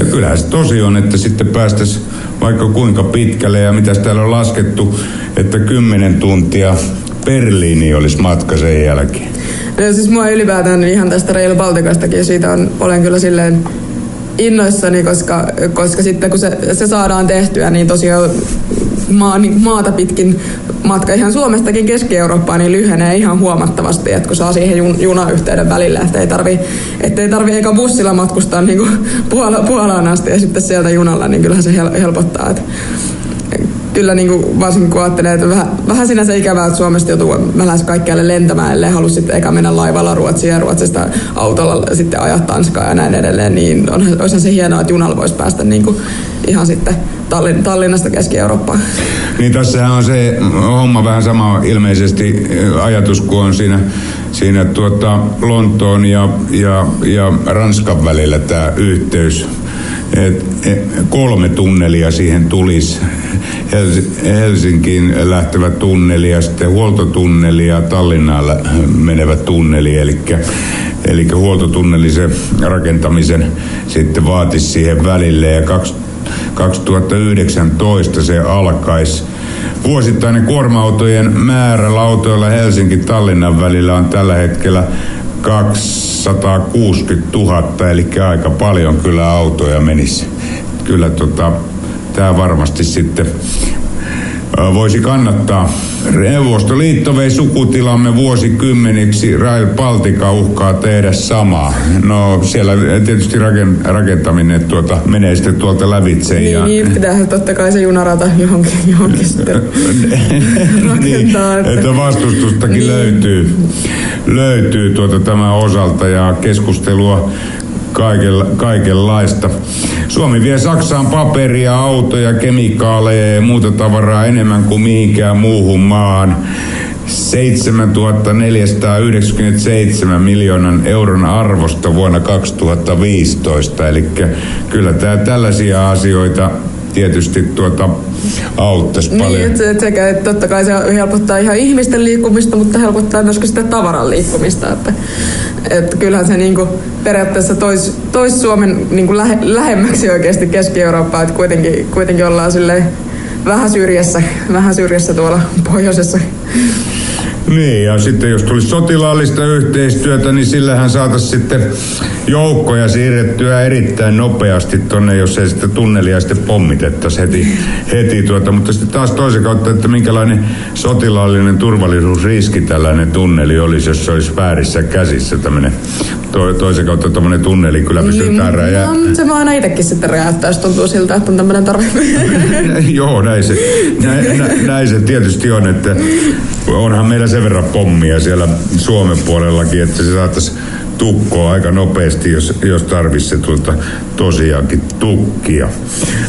Ja kyllä se tosi on, että sitten päästäisiin vaikka kuinka pitkälle ja mitä täällä on laskettu, että 10 tuntia Berliini olisi matka sen jälkeen. No siis mua ylipäätään ihan tästä Rail Balticastakin, siitä on, olen kyllä silleen innoissani, koska, koska sitten kun se, se saadaan tehtyä, niin tosiaan maa, niin maata pitkin matka ihan Suomestakin Keski-Eurooppaan niin lyhenee ihan huomattavasti, että kun saa siihen jun, junayhteyden välille, että ei tarvi, ettei tarvi eikä bussilla matkustaa niin Puola, Puolaan asti ja sitten sieltä junalla, niin kyllähän se hel, helpottaa. Että kyllä niin kuin, varsinkin kun ajattelee, että vähän, vähän sinänsä ikävää, että Suomesta joutuu lähes kaikkialle lentämään, ellei halua sitten eka mennä laivalla Ruotsiin ja Ruotsista autolla sitten ajaa Tanskaa ja näin edelleen, niin on, olisihan se hienoa, että junalla voisi päästä niin kuin, ihan sitten Tallin, Tallinnasta Keski-Eurooppaan. Niin tässähän on se homma vähän sama ilmeisesti äh, ajatus kuin on siinä, siinä tuota Lontoon ja, ja, ja Ranskan välillä tämä yhteys. Et, kolme tunnelia siihen tulisi. Hels- Helsinkiin lähtevä tunneli ja sitten huoltotunneli ja Tallinnaan menevä tunneli. Eli Eli huoltotunneli se rakentamisen sitten vaatisi siihen välille ja kaksi 2019 se alkaisi. Vuosittainen kuorma-autojen määrä lautoilla Helsinki-Tallinnan välillä on tällä hetkellä 260 000, eli aika paljon kyllä autoja menisi. Kyllä tota, tämä varmasti sitten voisi kannattaa. Neuvostoliitto vei sukutilamme vuosikymmeniksi, Rail Baltica uhkaa tehdä samaa. No siellä tietysti raken- rakentaminen tuota, menee sitten tuolta lävitse. ja, Niin, niin pitää totta kai se junarata johonkin, johonkin sitten niin, rakentaa. että vastustustakin Niin. löytyy, löytyy tuota tämä osalta ja keskustelua kaikella, kaikenlaista. Suomi vie Saksaan paperia, autoja, kemikaaleja ja muuta tavaraa enemmän kuin mihinkään muuhun maahan. 7497 miljoonan euron arvosta vuonna 2015. Eli kyllä tämä tällaisia asioita tietysti tuota auttaisi Niin, paljon. että se, sekä, että totta kai se helpottaa ihan ihmisten liikkumista, mutta helpottaa myöskin sitä tavaran liikkumista. Että, että kyllähän se niin kuin periaatteessa tois, tois Suomen niin kuin lähe, lähemmäksi oikeasti Keski-Eurooppaa, että kuitenkin, kuitenkin ollaan silleen vähän syrjässä, vähän syrjässä tuolla pohjoisessa. Niin, ja sitten jos tulisi sotilaallista yhteistyötä, niin sillähän saataisiin sitten joukkoja siirrettyä erittäin nopeasti tonne, jos ei sitten tunnelia sitten pommitettaisi heti, heti tuota. Mutta sitten taas toisen kautta, että minkälainen sotilaallinen turvallisuusriski tällainen tunneli olisi, jos se olisi väärissä käsissä tämmöinen to, toisen kautta tämmöinen tunneli kyllä pystytään no, räjää. mutta se voi aina itsekin sitten räjäyttää, jos tuntuu siltä, että on tämmöinen tarve. Joo, näin se, näin, nä, näin se tietysti on, että onhan meillä sen verran pommia siellä Suomen puolellakin, että se saattaisi tukkoa aika nopeasti, jos, jos tarvitsisi tuota tosiaankin tukkia.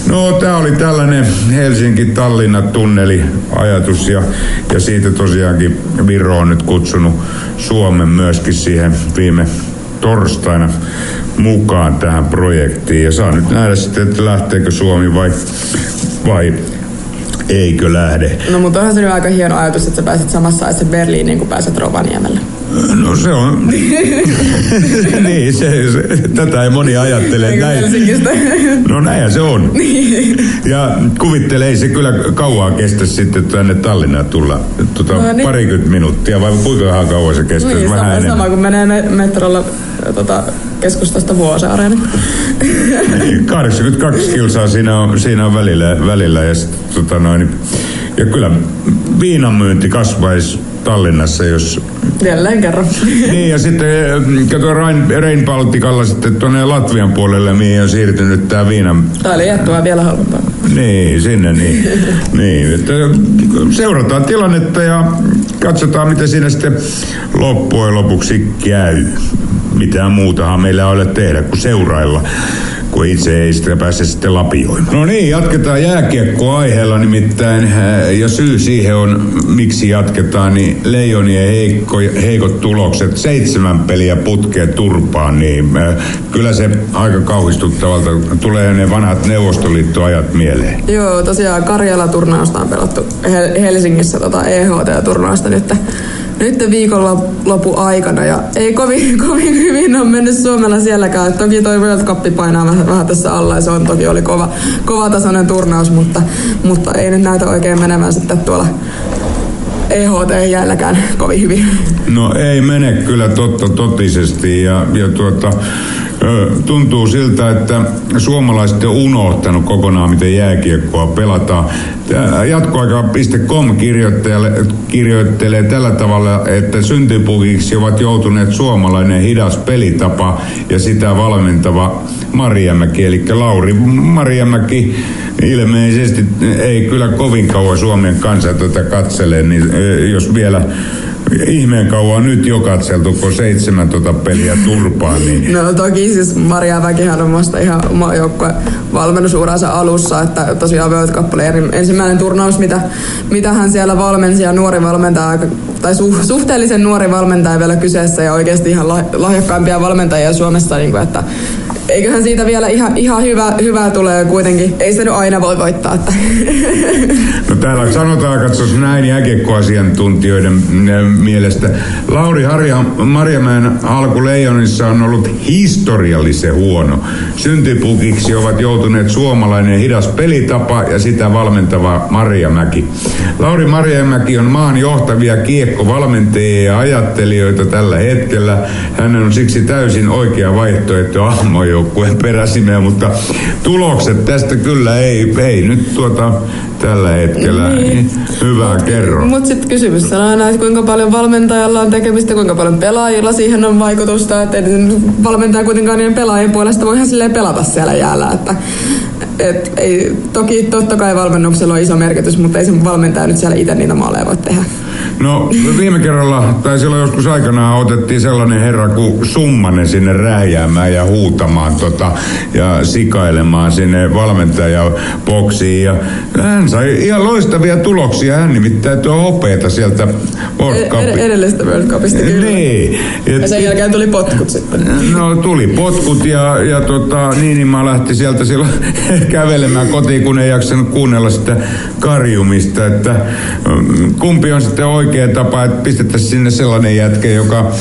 No, tämä oli tällainen Helsinki-Tallinna-tunneli ajatus ja, ja siitä tosiaankin Viro on nyt kutsunut Suomen myöskin siihen viime torstaina mukaan tähän projektiin. Ja saa nyt nähdä sitten, että lähteekö Suomi vai, vai eikö lähde. no mutta onhan se nyt aika hieno ajatus, että sä pääset samassa ajassa Berliiniin, kun pääset Rovaniemelle. No se on... niin, se, se, tätä ei moni ajattele. Näin, Helsingistä? no näinhän se on. ja kuvittele, ei se kyllä kauan kestä sitten tänne Tallinnaan tulla. Tota, No niin. Parikymmentä minuuttia vai kuinka kauan se kestäisi? Niin, Vähän sama, enemmän. sama kun menee me- metrolla tota, keskustasta Vuosaareen. 82 kilsaa siinä on, siinä on välillä, välillä ja, sit, tota noin, ja kyllä viinan myynti kasvaisi Tallinnassa, jos... Jälleen kerran. Niin ja sitten eh, kato Rain, Rain Balticalla sitten tuonne Latvian puolelle, mihin on siirtynyt tämä viinan... Tää oli jättua vielä halvempaa. Niin, sinne niin. niin että seurataan tilannetta ja katsotaan, mitä siinä sitten loppujen lopuksi käy. Mitään muutahan meillä ei ole tehdä kuin seurailla. Kun itse ei sitä pääse sitten lapioimaan. No niin, jatketaan jääkiekkoaiheella nimittäin, ja syy siihen on, miksi jatketaan, niin Leijonien heikko, heikot tulokset, seitsemän peliä putkeen turpaan, niin kyllä se aika kauhistuttavalta tulee ne vanhat neuvostoliittoajat mieleen. Joo, tosiaan Karjala-turnausta on pelattu Hel- Helsingissä tota EHT-turnausta nyt, nyt viikonlopun aikana ja ei kovin, kovin hyvin ole mennyt Suomella sielläkään. Toki toi World Cup painaa vähän, vähän tässä alla ja se on toki oli kova, kova tasoinen turnaus, mutta, mutta ei nyt näytä oikein menemään sitten tuolla EHT-jäälläkään kovin hyvin. No ei mene kyllä totta totisesti ja, ja tuota, tuntuu siltä, että suomalaiset on unohtanut kokonaan, miten jääkiekkoa pelataan. Jatkoaika.com kirjoittelee, tällä tavalla, että syntypukiksi ovat joutuneet suomalainen hidas pelitapa ja sitä valmentava Marjamäki, eli Lauri Marjamäki ilmeisesti ei kyllä kovin kauan Suomen kansa tätä katsele, niin jos vielä ihmeen kauan nyt jo katseltu, kun seitsemän tota peliä turpaan, niin No toki siis Maria Väkihän on vasta ihan oma joukkue valmennusuransa alussa, että tosiaan World Cup oli ensimmäinen turnaus, mitä, mitä hän siellä valmensi ja nuori valmentaja, tai su, suhteellisen nuori valmentaja vielä kyseessä ja oikeasti ihan lah- lahjakkaimpia valmentajia Suomessa, niin kuin, että eiköhän siitä vielä ihan, ihan hyvä, hyvää tulee kuitenkin. Ei se nyt aina voi voittaa. Että. No täällä sanotaan, katsos näin jääkiekkoasiantuntijoiden äh, mielestä. Lauri Harja Marjamäen alku Leijonissa on ollut historiallisen huono. Syntipukiksi ovat joutuneet suomalainen hidas pelitapa ja sitä valmentava Marjamäki. Lauri Marjamäki on maan johtavia kiekkovalmentajia ja ajattelijoita tällä hetkellä. Hän on siksi täysin oikea vaihtoehto ahmojoukkueen peräsimeen, mutta tulokset tästä kyllä ei, ei nyt tuota tällä hetkellä niin. hyvää kerro. Mutta sitten kysymys on aina, kuinka paljon valmentajalla on tekemistä, kuinka paljon pelaajilla siihen on vaikutusta. Että valmentaja kuitenkaan niiden pelaajien puolesta voi ihan silleen pelata siellä jäällä. Että, et ei, toki totta kai valmennuksella on iso merkitys, mutta ei se valmentaja nyt siellä itse niitä maaleja voi tehdä. No viime kerralla, tai silloin joskus aikanaan otettiin sellainen herra kuin Summanen sinne räjäämään ja huutamaan tota, ja sikailemaan sinne valmentajaboksiin. Ja hän sai ihan loistavia tuloksia. Hän nimittäin tuo hopeeta sieltä World Ed- Cupin. edellisestä World Cupista kyllä. Niin. Ja sen jälkeen tuli potkut sitten. No tuli potkut ja, ja tota, Niinimaa lähti sieltä silloin kävelemään kotiin, kun ei jaksanut kuunnella sitä karjumista, että mm, kumpi on sitten oikea tapa, että pistettäisiin sinne sellainen jätkä, joka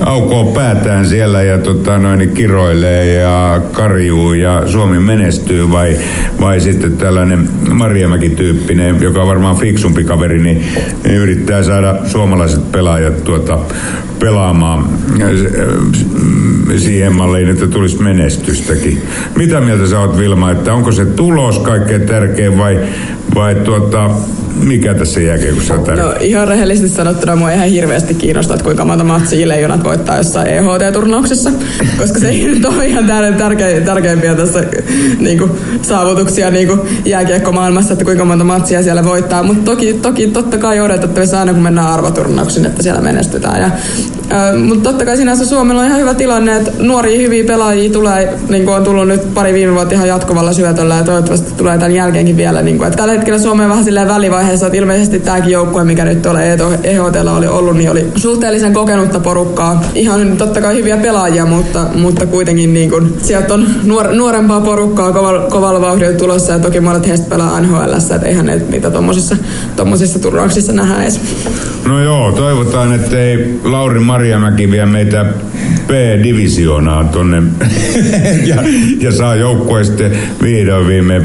aukoo päätään siellä ja tota, noin, kiroilee ja karjuu ja Suomi menestyy vai, vai sitten tällainen Marjamäki-tyyppinen, joka on varmaan fiksumpi kaveri, niin, niin yrittää saada suomalaiset pelaajat tuota, pelaamaan siihen malliin, että tulisi menestystäkin. Mitä mieltä sä oot Vilma, että onko se tulos kaikkein tärkein vai, vai tuota, mikä tässä jääkiekossa on tärkeä? No ihan rehellisesti sanottuna mua ihan hirveästi kiinnostaa, että kuinka monta matsia leijonat voittaa jossain EHT-turnauksessa, koska se ei nyt ole ihan tär- tärkein, tärkeimpiä tässä niin kuin, saavutuksia niin kuin jääkiekkomaailmassa, että kuinka monta matsia siellä voittaa. Mutta toki, toki totta kai odotettavissa aina kun mennään arvoturnauksiin, että siellä menestytään. Ja, mutta totta kai sinänsä Suomella on ihan hyvä tilanne, että nuoria hyviä pelaajia tulee, niin kuin on tullut nyt pari viime vuotta ihan jatkuvalla syötöllä ja toivottavasti tulee tämän jälkeenkin vielä. Niin kuin, että tällä hetkellä Suomi on vähän silleen välivaiheessa, että ilmeisesti tämäkin joukkue, mikä nyt tuolla EHTllä oli ollut, niin oli suhteellisen kokenutta porukkaa. Ihan totta kai hyviä pelaajia, mutta, mutta kuitenkin niin kuin, sieltä on nuor, nuorempaa porukkaa kovalla, kovalla vauhdilla tulossa ja toki monet heistä pelaa NHL, että eihän ne, niitä tommosissa, tommosissa turnauksissa nähdä edes. No joo, toivotaan, ettei Lauri Marjamäki vie meitä B-divisioonaan tonne ja, ja saa joukkue sitten vihdoin viime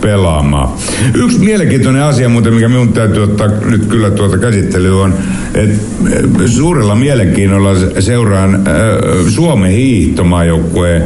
pelaamaan. Yksi mielenkiintoinen asia muuten, mikä minun täytyy ottaa nyt kyllä tuota käsittelyä on, että suurella mielenkiinnolla seuraan äh, Suomen hiihtomaajoukkueen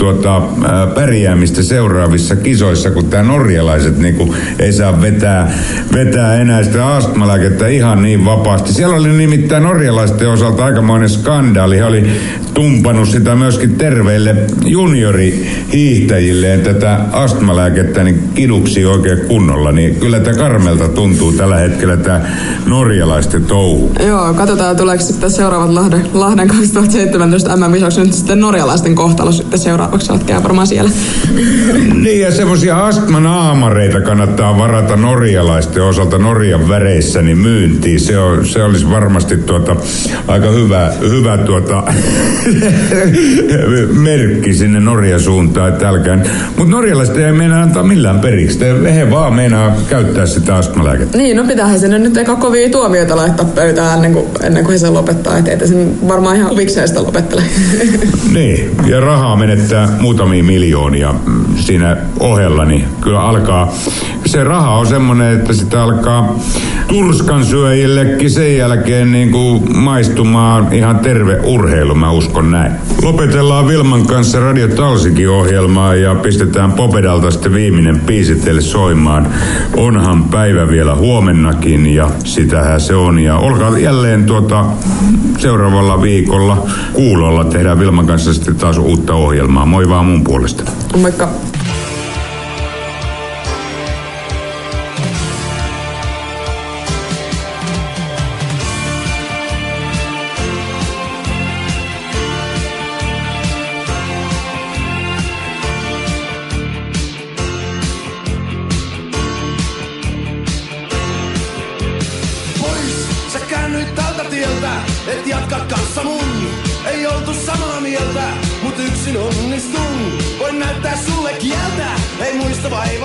tuota, äh, pärjäämistä seuraavissa kisoissa, kun tämä norjalaiset niinku ei saa vetää, vetää enää sitä astmalääkettä ihan niin vapaasti. Siellä oli nimittäin norjalaisten osalta aikamoinen skandaali. He oli tumpannut sitä myöskin terveille juniorihiihtäjille tätä astmalääkettä niin kiduksi oikein kunnolla, niin kyllä tämä karmelta tuntuu tällä hetkellä tämä norjalaisten touhu. Joo, katsotaan tuleeko sitten seuraavat Lahden, Lahden 2017 MM-kisaukset nyt sitten norjalaisten kohtalo sitten seuraavaksi, olet varmaan siellä. Niin ja semmoisia astmanaamareita kannattaa varata norjalaisten osalta Norjan väreissä niin myyntiin. Se, on, se olisi varmasti tuota, aika hyvä, hyvä tuota, merkki sinne Norjan suuntaan, että älkää. Mutta norjalaiset ei meinaa antaa millään periksi. He vaan meinaa käyttää sitä astmalääkettä. Niin, no pitäähän sinne nyt eka kovia tuomioita laittaa pöytään ennen kuin, ennen kuin he sen lopettaa. Että ei sen varmaan ihan huvikseen sitä lopettele. Niin, ja rahaa menettää muutamia miljoonia siinä ohella, niin kyllä alkaa, se raha on semmoinen, että sitä alkaa turskansyöjillekin sen jälkeen niin kuin maistumaan ihan terve urheilu, mä uskon näin. Lopetellaan Vilman kanssa Radio Talsikin ohjelmaa ja pistetään Popedalta sitten viimeinen biisi teille soimaan. Onhan päivä vielä huomennakin ja sitähän se on. Ja olkaa jälleen tuota seuraavalla viikolla kuulolla. Tehdään Vilman kanssa sitten taas uutta ohjelmaa. Moi vaan mun puolesta. Moikka. Ei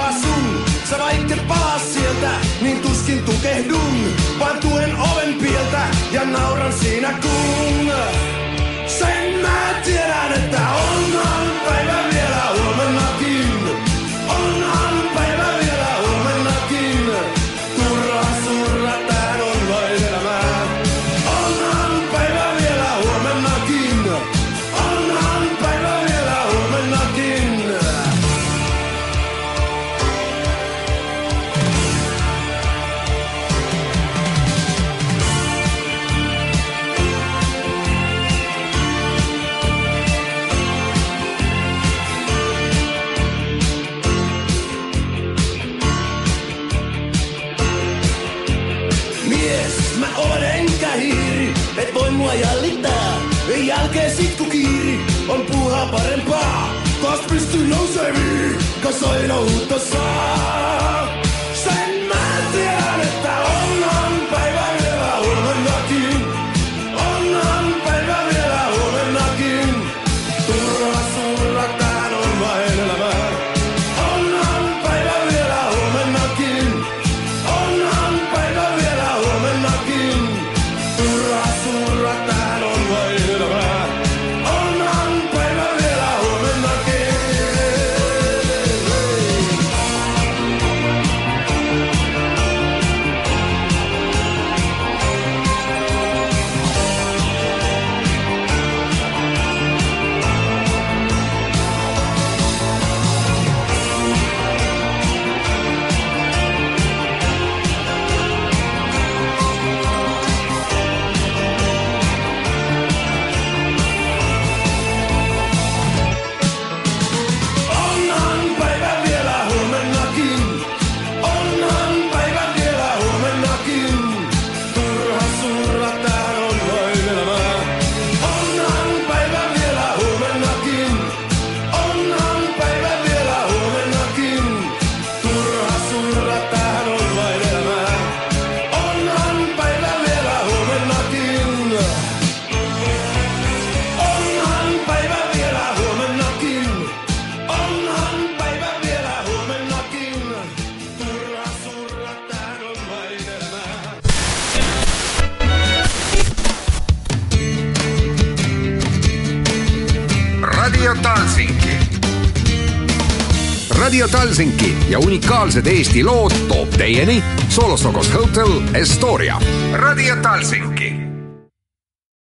ja unikaalsed Eesti lood toob teieni Solostokos Hotel Estoria. Radio Talsinki